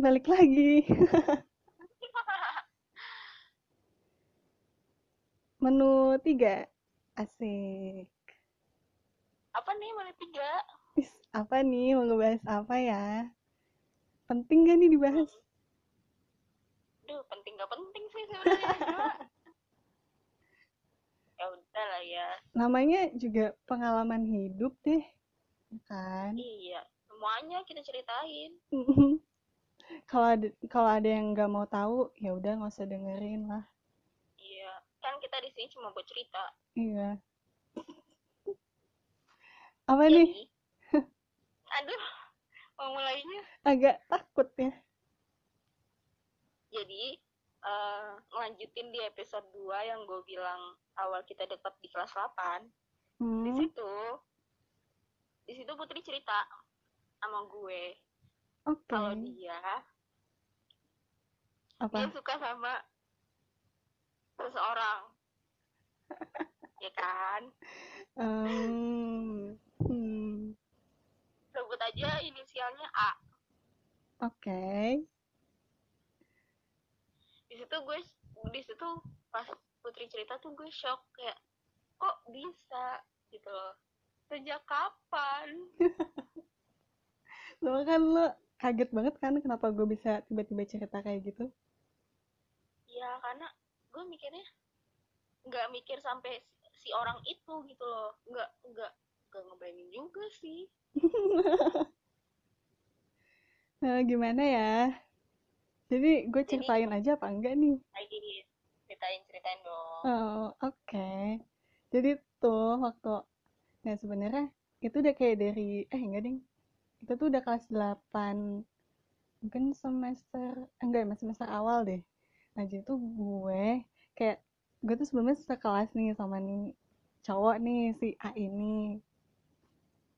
balik lagi. Menu tiga. Asik. Apa nih menu tiga? Is, apa nih? Mau ngebahas apa ya? Penting gak nih dibahas? Duh, penting gak penting sih sebenarnya. Ya udah lah ya. Namanya juga pengalaman hidup deh. ya Kan? Iya, semuanya kita ceritain. Kalau ada kalau ada yang nggak mau tahu, ya udah nggak usah dengerin lah. Iya, kan kita di sini cuma buat cerita. Iya. Apa nih? Jadi, aduh, mau mulainya. Agak takut ya. Jadi, eh ngelanjutin di episode 2 yang gue bilang awal kita dekat di kelas 8. Di Hmm. situ, di situ Putri cerita sama gue Oke. kalau dia Apa? dia suka sama seseorang. ya kan? Em, hmm. Sebut aja inisialnya A. Oke. Di situ gue di situ pas Putri cerita tuh gue shock kayak kok bisa gitu loh. Sejak kapan? Lo kan lo kaget banget kan kenapa gue bisa tiba-tiba cerita kayak gitu? Ya karena gue mikirnya nggak mikir sampai si orang itu gitu loh. Nggak nggak nggak ngebayangin juga sih. Nah, gimana ya? Jadi gue Jadi- ceritain aja apa enggak nih? Lagi ceritain ceritain dong. Oh, oke. Jadi tuh waktu nah sebenarnya itu udah kayak dari eh enggak ding. Itu tuh udah kelas 8 mungkin semester enggak mas semester awal deh. Nah, jadi tuh gue kayak gue tuh sebelumnya sekelas nih sama nih cowok nih si A ini.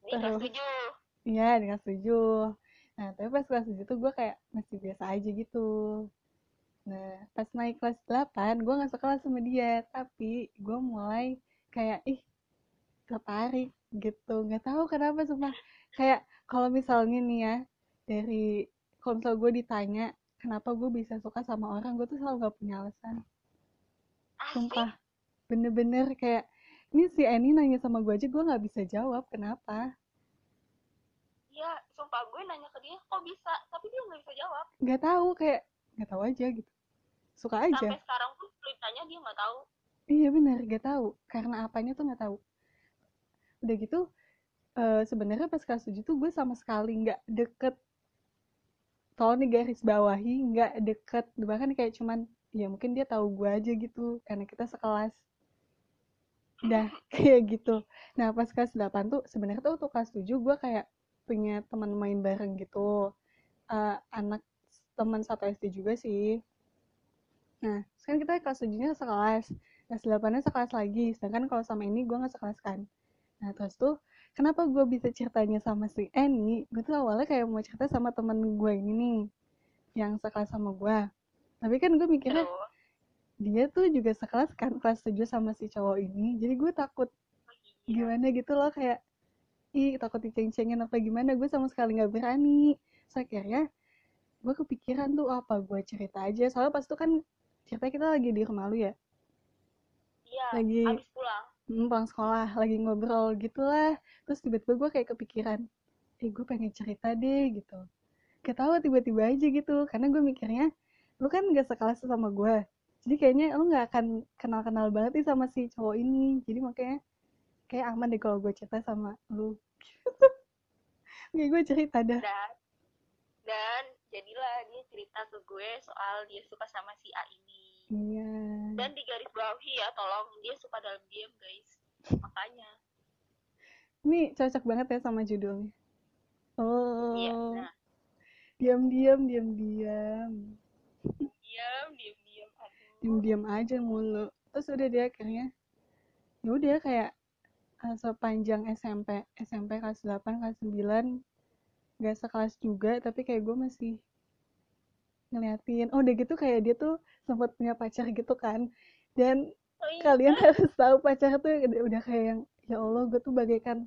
Kelas tujuh. Iya, di kelas 7. Nah, tapi pas kelas 7 tuh gue kayak masih biasa aja gitu. Nah, pas naik kelas 8, gue gak sekelas sama dia. Tapi gue mulai kayak, ih, tertarik gitu. Gak tahu kenapa, sumpah. Kayak, kalau misalnya nih ya, dari, kalau misal gue ditanya, kenapa gue bisa suka sama orang, gue tuh selalu gak punya alasan. Sumpah. Bener-bener kayak, ini si Eni nanya sama gue aja, gue gak bisa jawab. Kenapa? Ya, sumpah gue nanya ke dia kok bisa, tapi dia nggak bisa jawab. nggak tahu kayak nggak tahu aja gitu suka aja Sampai sekarang pun ceritanya dia nggak tahu. iya benar nggak tahu karena apanya tuh nggak tahu udah gitu eh, sebenarnya pas kelas 7 tuh gue sama sekali nggak deket. Tolong nih garis bawahi nggak deket. Bahkan kayak cuman ya mungkin dia tahu gue aja gitu karena kita sekelas. Udah kayak gitu. Nah pas kelas 8 tuh sebenarnya tuh waktu kelas 7 gue kayak punya teman main bareng gitu. Eh, anak teman satu SD juga sih. Nah sekarang kita kelas 7 nya sekelas. Kelas 8 nya sekelas lagi. Sedangkan kalau sama ini gue nggak sekelas kan. Nah terus tuh kenapa gue bisa ceritanya sama si Eni gue tuh awalnya kayak mau cerita sama temen gue ini nih yang sekelas sama gue tapi kan gue mikirnya dia tuh juga sekelas kan kelas 7 sama si cowok ini. Jadi gue takut iya. gimana gitu loh kayak ih takut diceng-cengin apa gimana? Gue sama sekali nggak berani. So akhirnya gue kepikiran tuh apa gue cerita aja? Soalnya pas itu kan cerita kita lagi di rumah lu ya? Iya, Lagi- abis pulang. Hmm, pulang sekolah lagi ngobrol gitu lah terus tiba-tiba gue kayak kepikiran eh gue pengen cerita deh gitu. Ketawa tiba-tiba aja gitu. Karena gue mikirnya lu kan gak sekelas sama gue jadi kayaknya lu nggak akan kenal-kenal banget nih sama si cowok ini. Jadi makanya kayak aman deh kalau gue cerita sama lu. Gue cerita dah. Dan, dan jadilah dia cerita ke gue soal dia suka sama si A ini. Iya Dan di garis bawahi ya, tolong dia suka dalam diam guys. Makanya. ini cocok banget ya sama judulnya oh Iya, nah. diam-diam diam-diam Diam, diam, diam. Aduh. diam-diam aja mulu terus udah dia akhirnya ya udah kayak eh, sepanjang SMP SMP kelas 8 kelas 9 gak sekelas juga tapi kayak gue masih ngeliatin. Oh udah gitu kayak dia tuh sempat punya pacar gitu kan. Dan Oh iya, kalian harus tahu pacar tuh udah, kayak yang ya Allah gue tuh bagaikan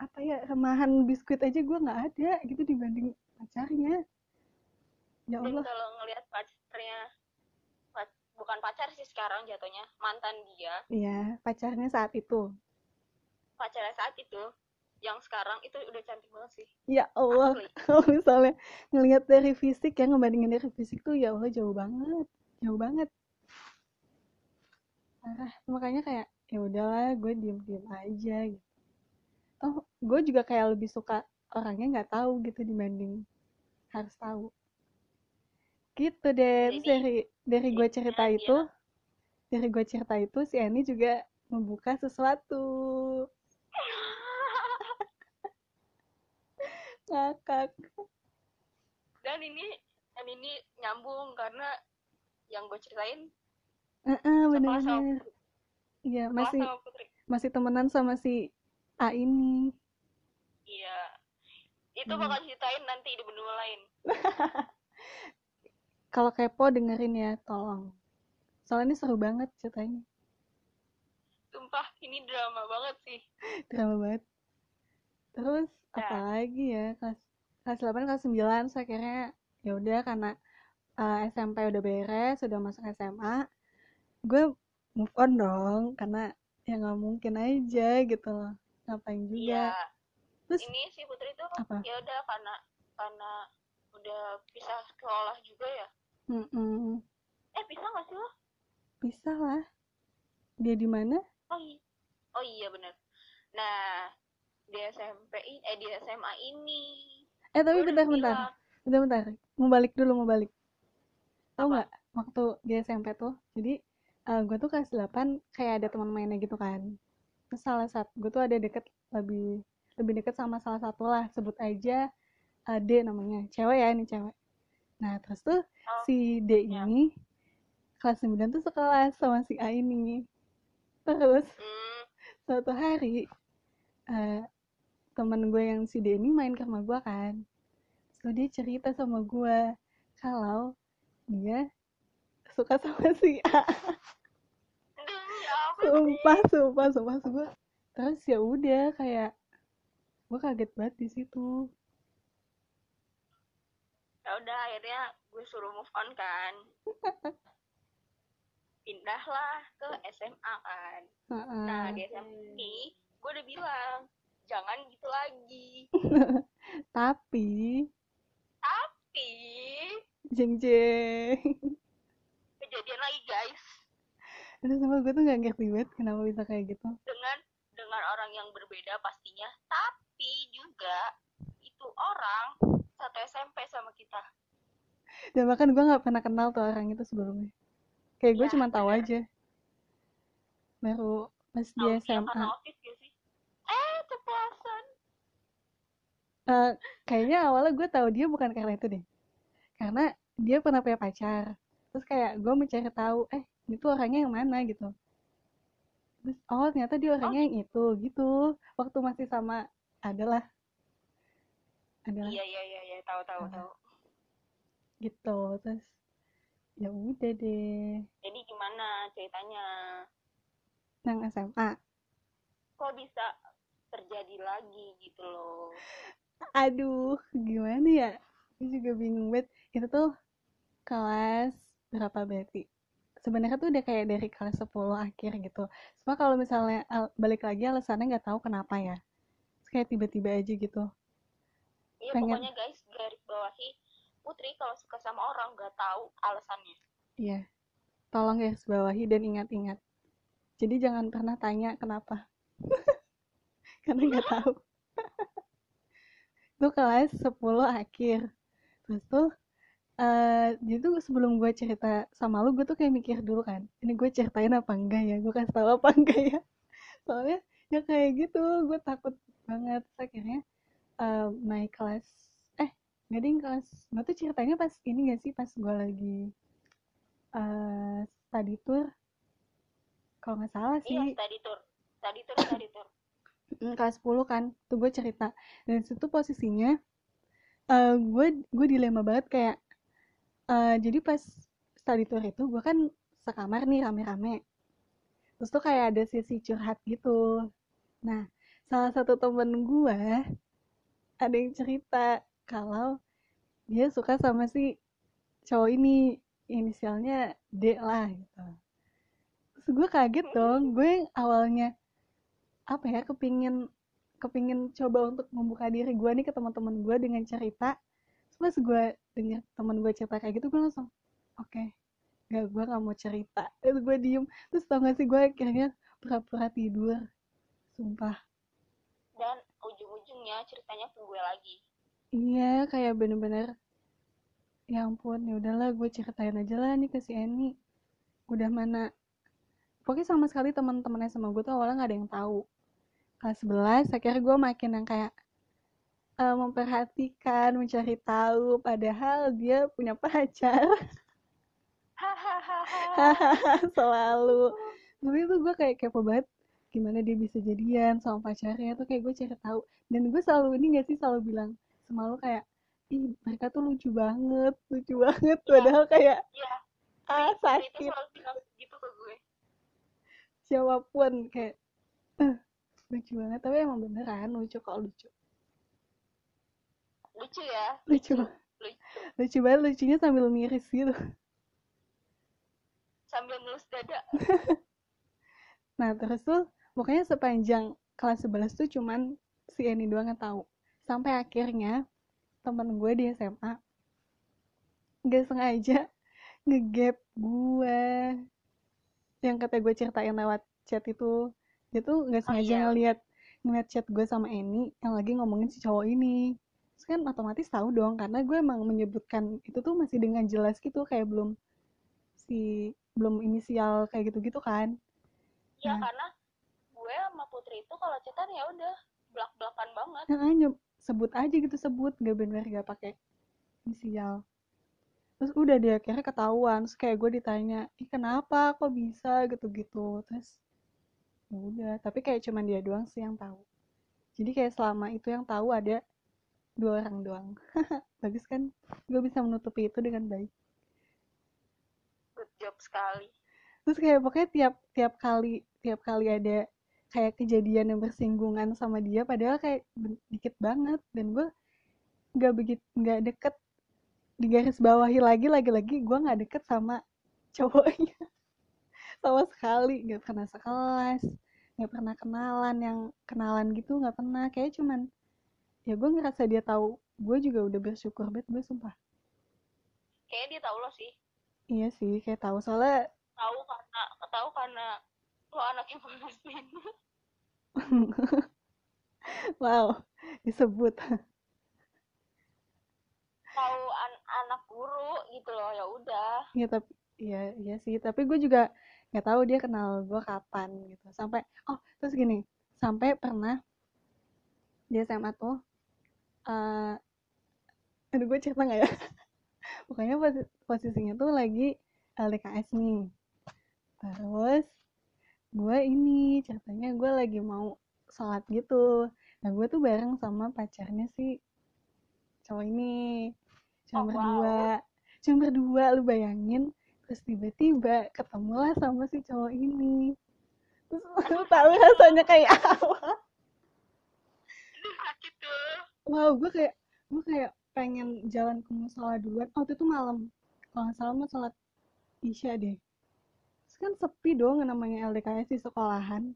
apa ya remahan biskuit aja gue nggak ada gitu dibanding pacarnya. Ya dan Allah. kalau ngelihat pacarnya pac- bukan pacar sih sekarang jatuhnya mantan dia. Iya pacarnya saat itu. Pacarnya saat itu yang sekarang itu udah cantik banget sih. Ya Allah asli. kalau misalnya ngelihat dari fisik ya ngebandingin dari fisik tuh ya Allah jauh banget jauh banget. Parah makanya kayak ya udahlah gue diem diem aja gitu. Oh gue juga kayak lebih suka orangnya nggak tahu gitu dibanding harus tahu. Gitu deh terus Jadi, dari dari gue cerita dia- itu dari gue cerita itu si Ani juga membuka sesuatu ngakak dan ini dan ini nyambung karena yang gue ceritain Heeh, sekelas sama bener-bener Putri. Iya masih sama Putri. masih temenan sama si A ini. Iya. Itu Hmm. bakal ceritain nanti di benua lain. Kalau kepo dengerin ya tolong. Soalnya ini seru banget ceritanya. Sumpah ini drama banget sih. Drama banget. Terus Nah. apa lagi ya kelas kelas 8 kelas 9 saya akhirnya ya udah karena eh, SMP udah beres udah masuk SMA gue move on dong karena ya nggak mungkin aja gitu loh ngapain juga. Terus ini si Putri tuh apa? ya udah karena karena udah pisah sekolah juga ya? Mm-mm. eh pisah nggak sih lo? Bisa lah. Dia di mana? Oh iya oh iya bener. Nah di SMP eh di SMA ini. Eh tapi gue udah bentar bentar bilang, bentar. Bentar mau balik dulu mau balik. Tahu Apa? nggak waktu di SMP tuh jadi gue tuh kelas 8 kayak ada teman mainnya gitu kan. Terus salah satu gue tuh ada deket lebih lebih deket sama salah satu lah sebut aja eh, D namanya. Cewek ya ini cewek. Nah terus tuh Oh, si D ya. ini kelas 9 tuh sekelas sama si A ini. Terus hmm, suatu hari eh temen gue yang si D ini main ke rumah gue kan. Terus dia cerita sama gue kalau dia suka sama si A. Sih sumpah sumpah sumpah. Sumpah terus ya udah kayak gue kaget banget di situ. Ya udah akhirnya gue suruh move on kan. Pindahlah ke SMA kan. Heeh. nah di SMA ini gue udah bilang jangan gitu lagi. Tapi. Tapi. Jeng jeng. Kejadian lagi guys. Aduh sama gue tuh gak ngerti banget kenapa bisa kayak gitu. Dengan dengan orang yang berbeda pastinya. Tapi juga itu orang satu SMP sama kita. Dan bahkan gue nggak pernah kenal tuh orang itu sebelumnya. Kayak gue Ya, cuma tahu aja. Baru pas dia SMA karena osis gak sih eh ceplosan Eh, kayaknya awalnya gue tahu dia bukan karena itu deh. Karena dia pernah punya pacar. Terus kayak gue mencari tahu eh ini tuh orangnya yang mana? gitu. Terus oh ternyata dia orangnya yang itu gitu. Waktu masih sama adalah adalah iya iya iya iya. Tahu tahu Ah. tahu. Gitu. Terus ya udah deh. Jadi gimana ceritanya? Nang SMA kok bisa terjadi lagi gitu loh aduh gimana ya? Gue juga bingung banget. Itu tuh kelas berapa berarti? Sebenarnya tuh udah kayak dari kelas 10 akhir gitu. Cuma kalau misalnya al- balik lagi alasannya nggak tahu kenapa ya. Terus kayak tiba-tiba aja gitu. Iya Pengen- pokoknya guys garis bawahi Putri kalau suka sama orang nggak tahu alasannya. Iya. Tolong garis bawahi dan ingat-ingat. Jadi jangan pernah tanya kenapa. Karena nggak tahu itu kelas 10 akhir. Terus tuh eh jadi tuh sebelum gue cerita sama lu gue tuh kayak mikir dulu kan ini gue ceritain apa enggak ya? Gue kasih tahu apa enggak ya? Soalnya ya kayak gitu gue takut banget. Terus akhirnya eh, naik kelas eh nggak ding kelas gue tuh ceritanya pas ini gak sih? Pas gue lagi eh study tour. Kalau nggak salah sih. iya tadi tur tadi tur tadi tur Mm, kelas 10 kan tuh gue cerita. Dan situ posisinya eh gue gue dilema banget kayak eh jadi pas study tour itu gue kan sekamar nih rame-rame. Terus tuh kayak ada sesi curhat gitu. Nah salah satu temen gue ada yang cerita kalau dia suka sama si cowok ini inisialnya D lah gitu. Terus gue kaget dong gue awalnya apa ya kepingin kepingin coba untuk membuka diri gue nih ke teman-teman gue dengan cerita. Terus gue dengar teman gue cerita kayak gitu gue langsung oke okay, gak gue gak mau cerita. Terus gue diem. Terus tau gak sih gue akhirnya pura-pura tidur. Sumpah. Dan ujung-ujungnya ceritanya ke gue lagi. Iya kayak bener-bener ya ampun ya udahlah gue ceritain aja lah nih ke si Eni. Udah mana pokoknya sama sekali teman-temannya sama gue tuh awalnya gak ada yang tahu kelas 11 akhirnya gue makin yang kayak uh, memperhatikan mencari tahu padahal dia punya pacar. Selalu. Tapi itu gue kayak kepo banget gimana dia bisa jadian sama pacarnya tuh kayak gue cari tahu. Dan gue selalu ini gak sih selalu bilang semalu kayak ih mereka tuh lucu banget lucu banget. Ya, padahal kayak ya. ah sakit. itu selalu bilang gitu ke gue. Siapa pun kayak uh, lucu banget tapi emang beneran lucu kok lucu. Lucu ya? Lucu. Lucu, lucu banget lucunya sambil miris gitu. Sambil ngelus dada. Nah terus tuh pokoknya sepanjang kelas 11 tuh cuman si Eni doang yang tahu. Sampai akhirnya temen gue di SMA gak sengaja ngegap gue yang kata gue ceritain lewat chat itu dia tuh nggak sengaja oh, iya. ngeliat ngeliat chat gue sama Eni yang lagi ngomongin si cowok ini. Terus kan otomatis tahu dong karena gue emang menyebutkan itu tuh masih dengan jelas gitu kayak belum si belum inisial kayak gitu-gitu kan. Iya nah. karena gue sama Putri itu kalau chatan ya udah belak belakan banget nah, sebut aja gitu sebut gak bener gak pakai inisial. Terus udah dia akhirnya ketahuan terus kayak gue ditanya ih kenapa? Kok bisa? gitu-gitu. Terus ya udah tapi kayak cuman dia doang sih yang tahu. Jadi kayak selama itu yang tahu ada dua orang doang. Bagus kan? Gue bisa menutupi itu dengan baik. Good job sekali. Terus kayak pokoknya tiap tiap kali tiap kali ada kayak kejadian yang bersinggungan sama dia padahal kayak dikit banget. Dan gue nggak begitu nggak deket di garis bawahi lagi lagi-lagi gue nggak deket sama cowoknya sama sekali nggak pernah sekelas nggak pernah kenalan yang kenalan gitu nggak pernah. Kayak cuman ya gue ngerasa dia tahu gue juga udah bersyukur banget gue sumpah. Kayak dia tahu lo sih. Iya sih kayak tahu. Soalnya tahu karena tahu karena lo anaknya pengasin wow disebut. Tahu an anak guru gitu loh ya udah. Iya tapi iya iya sih. Tapi gue juga nggak tahu dia kenal gue kapan gitu. Sampai oh terus gini sampai pernah di SMA tuh uh, aduh gue cerita nggak ya? Pokoknya pos posisinya tuh lagi LDKS nih. Terus gue ini ceritanya gue lagi mau sholat gitu. Nah gue tuh bareng sama pacarnya si cowok ini. Cuma oh, berdua. wow. cuma berdua lu bayangin terus tiba-tiba ketemulah sama si cowok ini. Terus lu tahu rasanya kayak apa. Sakit tuh. Wow gue kayak gue kayak pengen jalan ke musola duluan. Oh itu malam kalau nggak salah mau sholat isya deh. Terus kan sepi dong namanya LDKS di sekolahan.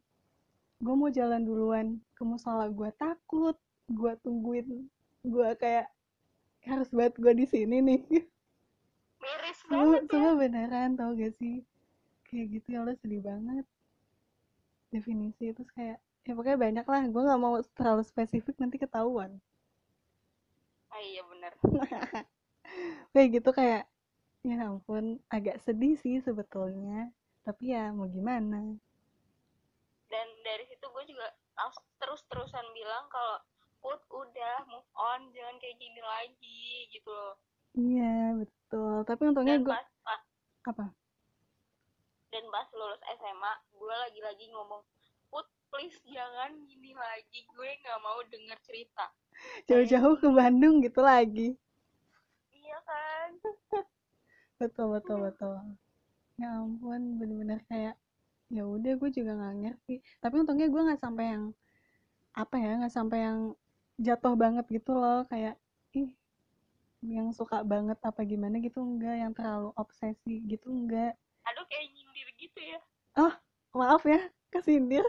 Gue mau jalan duluan ke musola. Gue takut gue tungguin gue kayak harus buat gue di sini nih miris banget ya. beneran tau gak sih? Kayak gitu ya Allah sedih banget. Definisi itu kayak ya pokoknya banyak lah. Gue nggak mau terlalu spesifik nanti ketahuan. Oh iya bener. Kayak gitu kayak ya ampun agak sedih sih sebetulnya. Tapi ya mau gimana? Dan dari situ gue juga terus-terusan bilang kalau put udah move on. Jangan kayak gini lagi gitu loh. Iya betul tapi untungnya gue apa? Dan pas lulus SMA gue lagi-lagi ngomong put please jangan gini lagi gue nggak mau denger cerita. Jauh-jauh ke Bandung gitu lagi. Iya kan? Betul betul betul. Ya ampun bener-bener kayak ya udah gue juga nggak ngerti. Tapi untungnya gue nggak sampai yang apa ya nggak sampai yang jatuh banget gitu loh. Kayak yang suka banget apa gimana gitu enggak. Yang terlalu obsesi gitu enggak. Aduh kayak nyindir gitu ya. Maaf ya kesindir.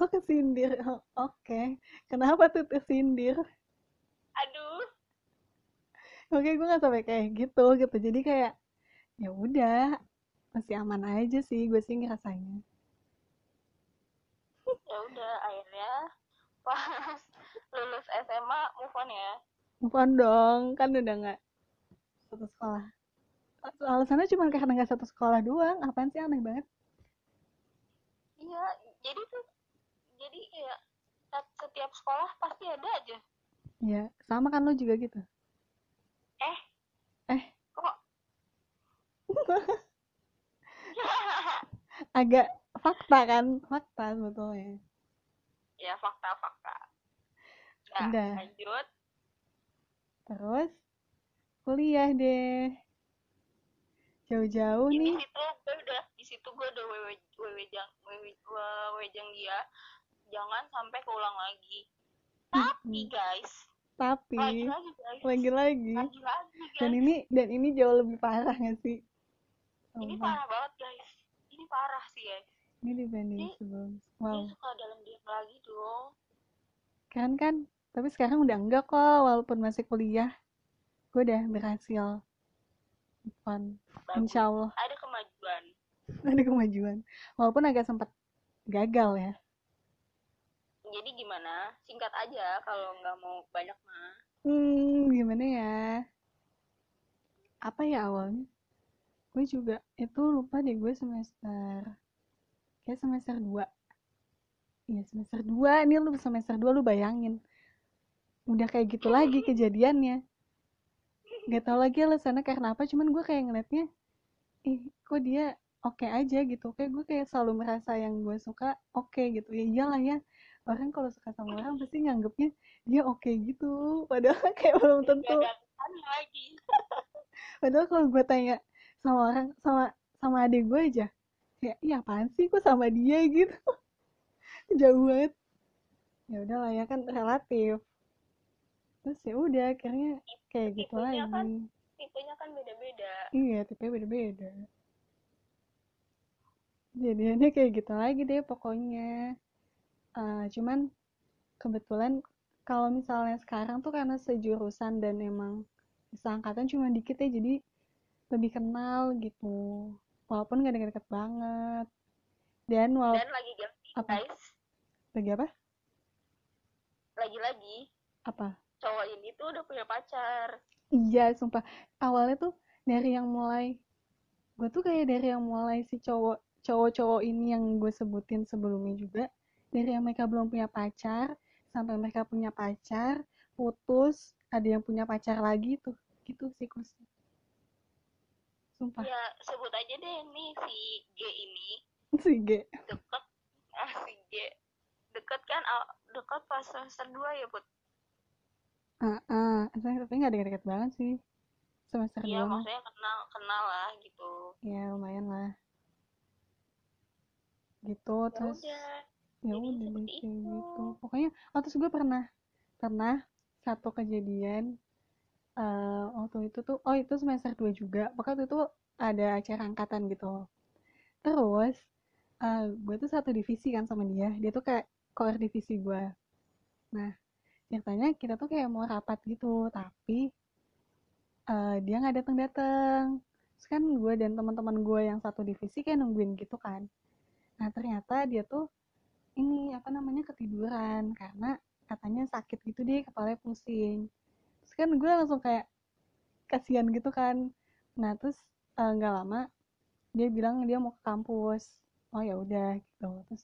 Oh kesindir. Oh, oke. Kenapa tuh kesindir? Aduh. Oke gue nggak sampai kayak gitu gitu. Jadi kayak ya udah masih aman aja sih gue sih ngerasanya. Ya udah akhirnya pas lulus SMA move on ya on dong kan udah nggak satu sekolah. Alasannya cuma karena nggak satu sekolah doang apaan sih aneh banget? Iya jadi tuh jadi sat- setiap sekolah pasti ada aja. Ya sama kan lo juga gitu? Eh? Eh. kok? Agak fakta kan fakta sebetulnya. Ya fakta-fakta nah Udah. lanjut terus kuliah deh. Jauh-jauh di nih. situ gue udah di situ gue udah wewe wewe jang wewe wewe jang dia jangan sampai keulang lagi. Tapi guys. Tapi lagi lagi guys. lagi-lagi lagi. Lagi dan guys. Ini dan ini jauh lebih parah gak sih? Ini Sumpah. parah banget guys. Ini parah sih guys. Ini dibanding Ini- sebelum. wow. suka dalam diam lagi dong. Keren kan tapi sekarang udah enggak kok walaupun masih kuliah. Gue udah berhasil. Bagus. Insya Allah ada kemajuan. Ada kemajuan. Walaupun agak sempat gagal ya. Jadi gimana? Singkat aja kalau nggak mau banyak mah. Hmm gimana ya? Apa ya awalnya? Gue juga itu lupa deh gue semester kayak semester 2 iya semester 2 ini lu semester 2 lu bayangin udah kayak gitu lagi kejadiannya. Nggak tahu lagi alasannya karena apa cuman gue kayak ngeliatnya ih kok dia oke aja gitu. Kayak gue kayak selalu merasa yang gue suka oke gitu. Ya iyalah ya orang kalau suka sama orang pasti nganggepnya dia oke gitu. Padahal kayak belum tentu. lagi. Padahal kalau gue tanya sama orang sama sama adik gue aja kayak iya apaan sih kok sama dia? Gitu. Jauh banget. Ya udahlah ya kan relatif terus ya udah akhirnya kayak gitu Tipenya kan- lagi. tipenya kan beda-beda. Iya tipe beda-beda. Jadiannya kayak gitu lagi deh pokoknya. Eh, cuman kebetulan kalau misalnya sekarang tuh karena sejurusan dan emang seangkatan cuma dikit ya jadi lebih kenal gitu. Walaupun gak deket-deket banget. Dan walaupun dan lagi-lagi Apa? guys. Lagi apa? Lagi-lagi. Apa cowok ini tuh udah punya pacar. Iya sumpah. Awalnya tuh dari yang mulai gue tuh kayak dari yang mulai si cowok cowok-cowok ini yang gue sebutin sebelumnya juga dari yang mereka belum punya pacar sampai mereka punya pacar putus ada yang punya pacar lagi tuh. Gitu siklusnya sumpah. Ya sebut aja deh nih si G ini. Si G. Deket ah si G. Deket kan ah, deket pas semester 2 ya put ah ah tapi nggak deket-deket banget sih. Semester iya dua maksudnya kenal kenal lah gitu. Ya lumayan lah. Gitu ya terus udah ya Jadi udah kayak itu. gitu. Pokoknya oh terus gue pernah pernah satu kejadian eh waktu itu tuh oh itu semester 2 juga. Pokoknya waktu itu ada acara angkatan gitu. Terus eh gue tuh satu divisi kan sama dia. Dia tuh kayak core divisi gue. Nah ceritanya kita tuh kayak mau rapat gitu tapi eh dia nggak datang datang terus kan gue dan teman-teman gue yang satu divisi kayak nungguin gitu kan. Nah ternyata dia tuh ini apa namanya ketiduran karena katanya sakit gitu deh kepalanya pusing. Terus kan gue langsung kayak kasihan gitu kan. Nah terus eh, nggak lama dia bilang dia mau ke kampus. Oh ya udah gitu. Terus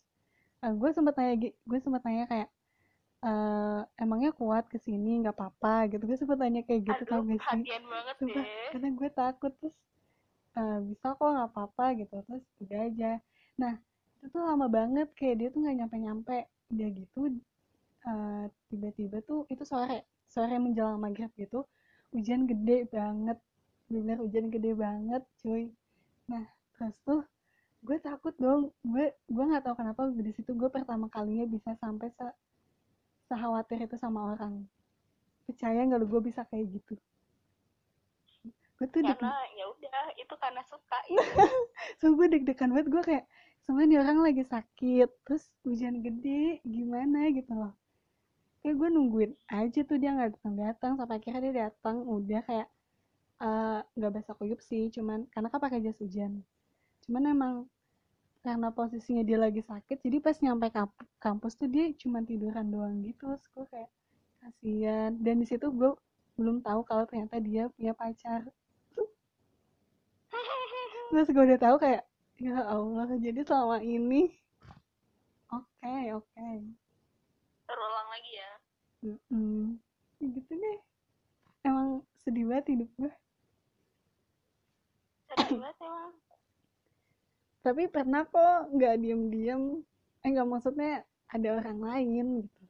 eh, gue sempat nanya gue sempat nanya kayak eh, emangnya kuat ke sini nggak apa-apa gitu. Gue sempat nanya kayak gitu tau gak sih? banget Sumpah, deh karena gue takut. Terus eh, bisa kok nggak apa-apa gitu. Terus udah aja. Nah itu tuh lama banget. Kayak dia tuh nggak nyampe-nyampe. Udah gitu eh, tiba-tiba tuh itu sore. Sore menjelang maghrib gitu hujan gede banget. Bener hujan gede banget cuy. Nah terus tuh gue takut dong. Gue gue nggak tahu kenapa di situ gue pertama kalinya bisa sampai se sekhawatir itu sama orang. Percaya nggak lu gue bisa kayak gitu? Gue tuh deg karena ya udah itu karena suka ya. so gue deg-degan banget gue kayak nih orang lagi sakit terus hujan gede gimana? Gitu loh. Kayak gue nungguin aja tuh dia nggak datang datang sampai akhirnya dia datang udah kayak eh, nggak basah kuyup sih cuman karena kan pakai jas hujan. Cuman emang karena posisinya dia lagi sakit jadi pas nyampe kamp- kampus tuh dia cuma tiduran doang gitu. Terus gue kayak kasihan. Dan di situ gue belum tahu kalau ternyata dia punya pacar. Terus gue udah tahu kayak ya Allah jadi selama ini oke oke. Terulang lagi ya? Mm-mm. Ya gitu deh. Emang sedih banget hidup gue sedih banget emang tapi pernah kok nggak diem-diem. Eh nggak maksudnya ada orang lain gitu.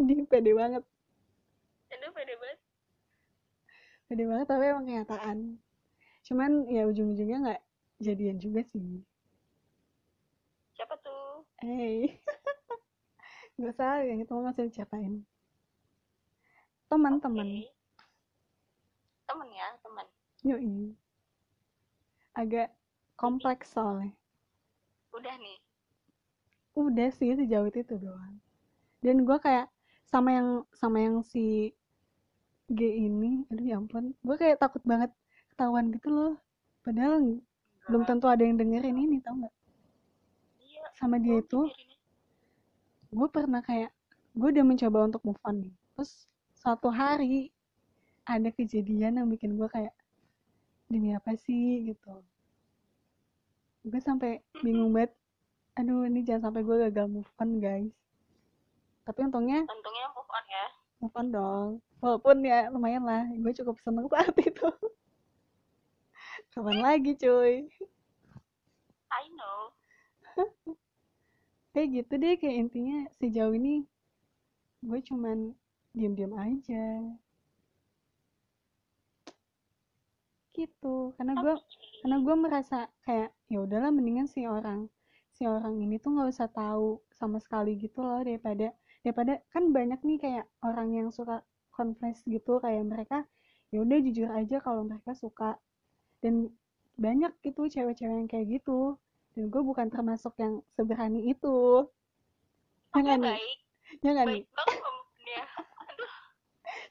Dia pede banget. Aduh pede banget. Pede banget tapi emang kenyataan. Cuman ya ujung-ujungnya nggak jadian juga sih. Siapa tuh? Hey. Nggak usah yang itu nggak usah dicapain teman-teman. Oke. temen ya temen. Yoi. Agak kompleks soalnya udah nih. Udah sih sejauh itu doang. Dan gue kayak sama yang sama yang si G ini aduh ya ampun. Gue kayak takut banget ketahuan gitu loh. Padahal belum tentu ada yang dengerin ini tau nggak? Iya sama dia itu gue pernah kayak gue udah mencoba untuk move on nih. Terus suatu hari ada kejadian yang bikin gue kayak demi apa sih? gitu gue sampai bingung banget. Aduh ini jangan sampai gue gagal move on guys. Tapi untungnya untungnya move on ya. move on dong. Walaupun ya lumayan lah. Gue cukup seneng saat itu. Kapan lagi cuy? I know. Kayak gitu deh kayak intinya sejauh ini gue cuman diam-diam aja gitu. Karena gue karena gue merasa kayak ya udahlah mendingan si orang si orang ini tuh nggak usah tahu sama sekali gitu loh daripada daripada kan banyak nih kayak orang yang suka confess gitu kayak mereka ya udah jujur aja kalau mereka suka. Dan banyak gitu cewek-cewek yang kayak gitu. Dan gue bukan termasuk yang seberani itu. Ya nggak nih? ya nggak nih?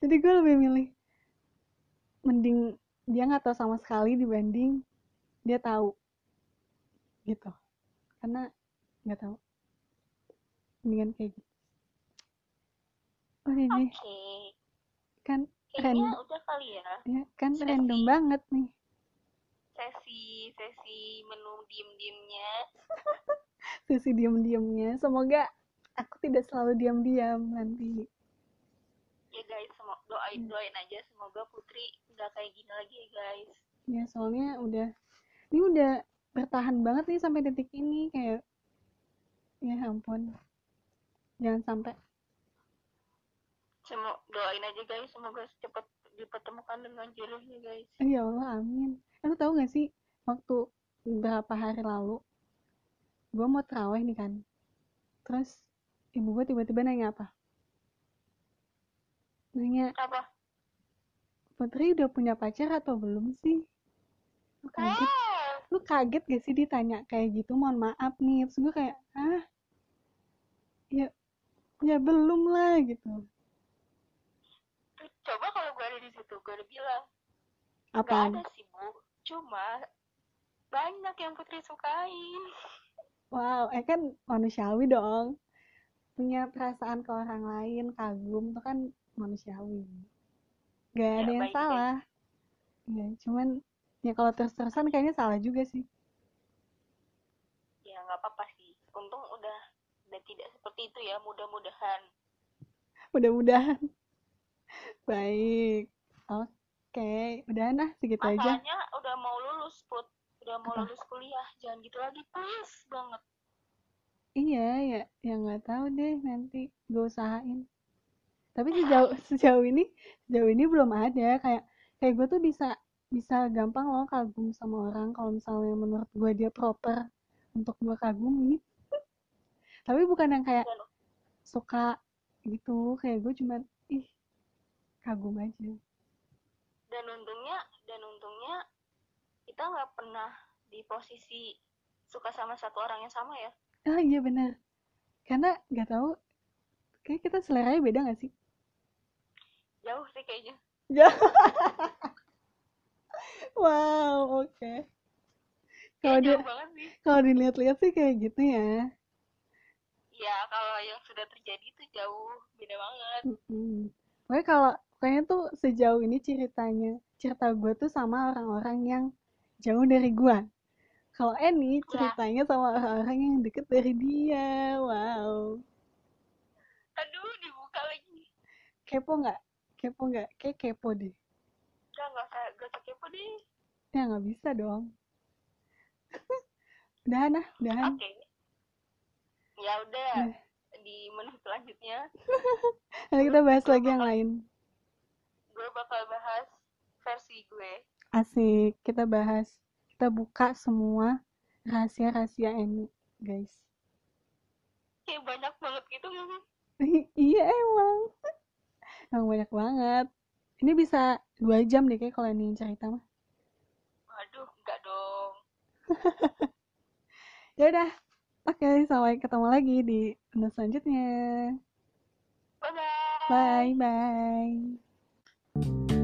jadi gue lebih milih mending dia nggak tahu sama sekali dibanding dia tahu gitu. Karena nggak tahu. Mendingan kayak gitu. Oh ini oke. Kan kayaknya random. udah kali ya. Ya kan Sesi. random banget nih. Sesi sesi menu diem diemnya sesi diem-diemnya. Semoga aku tidak selalu diam-diam nanti ya guys semo- doain doain aja. Semoga Putri nggak kayak gini lagi ya guys. Ya soalnya udah ini udah bertahan banget nih sampai detik ini kayak ya ampun. Jangan sampai. Semo doain aja guys. Semoga cepat dipertemukan dengan jodohnya guys. Ya Allah amin. Lu tahu gak sih waktu beberapa hari lalu gue mau terawih nih kan. Terus ibu gue tiba-tiba nanya apa nanya apa? Putri udah punya pacar atau belum sih? Lu kaget. Ah lu kaget gak sih ditanya kayak gitu? Mohon maaf nih. Terus gue kayak ah ya ya belum lah gitu. Coba kalau gue ada di situ gue udah bilang apa? nggak ada sih bu. Cuma banyak yang Putri sukain wow eh kan manusiawi dong. Punya perasaan ke orang lain kagum. Itu kan manusiawi. Gak ada Ya, yang baik, salah. Ya cuman ya kalau terus-terusan kayaknya salah juga sih. Ya nggak apa-apa sih. Untung udah udah tidak seperti itu ya mudah-mudahan. Mudah-mudahan. Baik. Oke udah nah segitu aja. Masalahnya udah mau lulus put. Udah mau Apa? lulus kuliah. Jangan gitu lagi pas banget. Iya ya ya nggak tahu deh nanti. Gue usahain tapi sejauh sejauh ini sejauh ini belum ada. Kayak kayak gue tuh bisa bisa gampang loh kagum sama orang kalau misalnya menurut gue dia proper untuk gue kagumi. Tapi bukan yang kayak Dan suka gitu. Kayak gue cuman ih kagum aja. Dan untungnya dan untungnya kita nggak pernah di posisi suka sama satu orang yang sama ya? Ah iya benar. Karena nggak tahu kayak kita seleranya beda gak sih jauh sih kayaknya wow oke okay. kalau dia jauh sih kalau dilihat-lihat sih kayak gitu ya ya kalau yang sudah terjadi itu jauh beda banget Mm-mm. Pokoknya kalau kayaknya tuh sejauh ini ceritanya cerita gue tuh sama orang-orang yang jauh dari gue. Kalau Eni ceritanya sama orang-orang yang deket dari dia. Wow. aduh dibuka lagi Kepo nggak? Kepo nggak? Kayak kepo deh. udah nggak usah gak usah kepo deh Ya nggak bisa dong. udahan ah, udahan. oke ya udah Nah. di menit selanjutnya Nanti kita bahas lagi yang lain. gue bakal bahas versi gue Asik, kita bahas. Kita buka semua rahasia-rahasia Eni, guys. kayak banyak banget gitu gak sih iya emang emang banyak banget. Ini bisa dua jam deh kayak kalau ini cerita mah. Waduh enggak dong. Ya udah. Oke sampai ketemu lagi di episode selanjutnya. Bye bye bye bye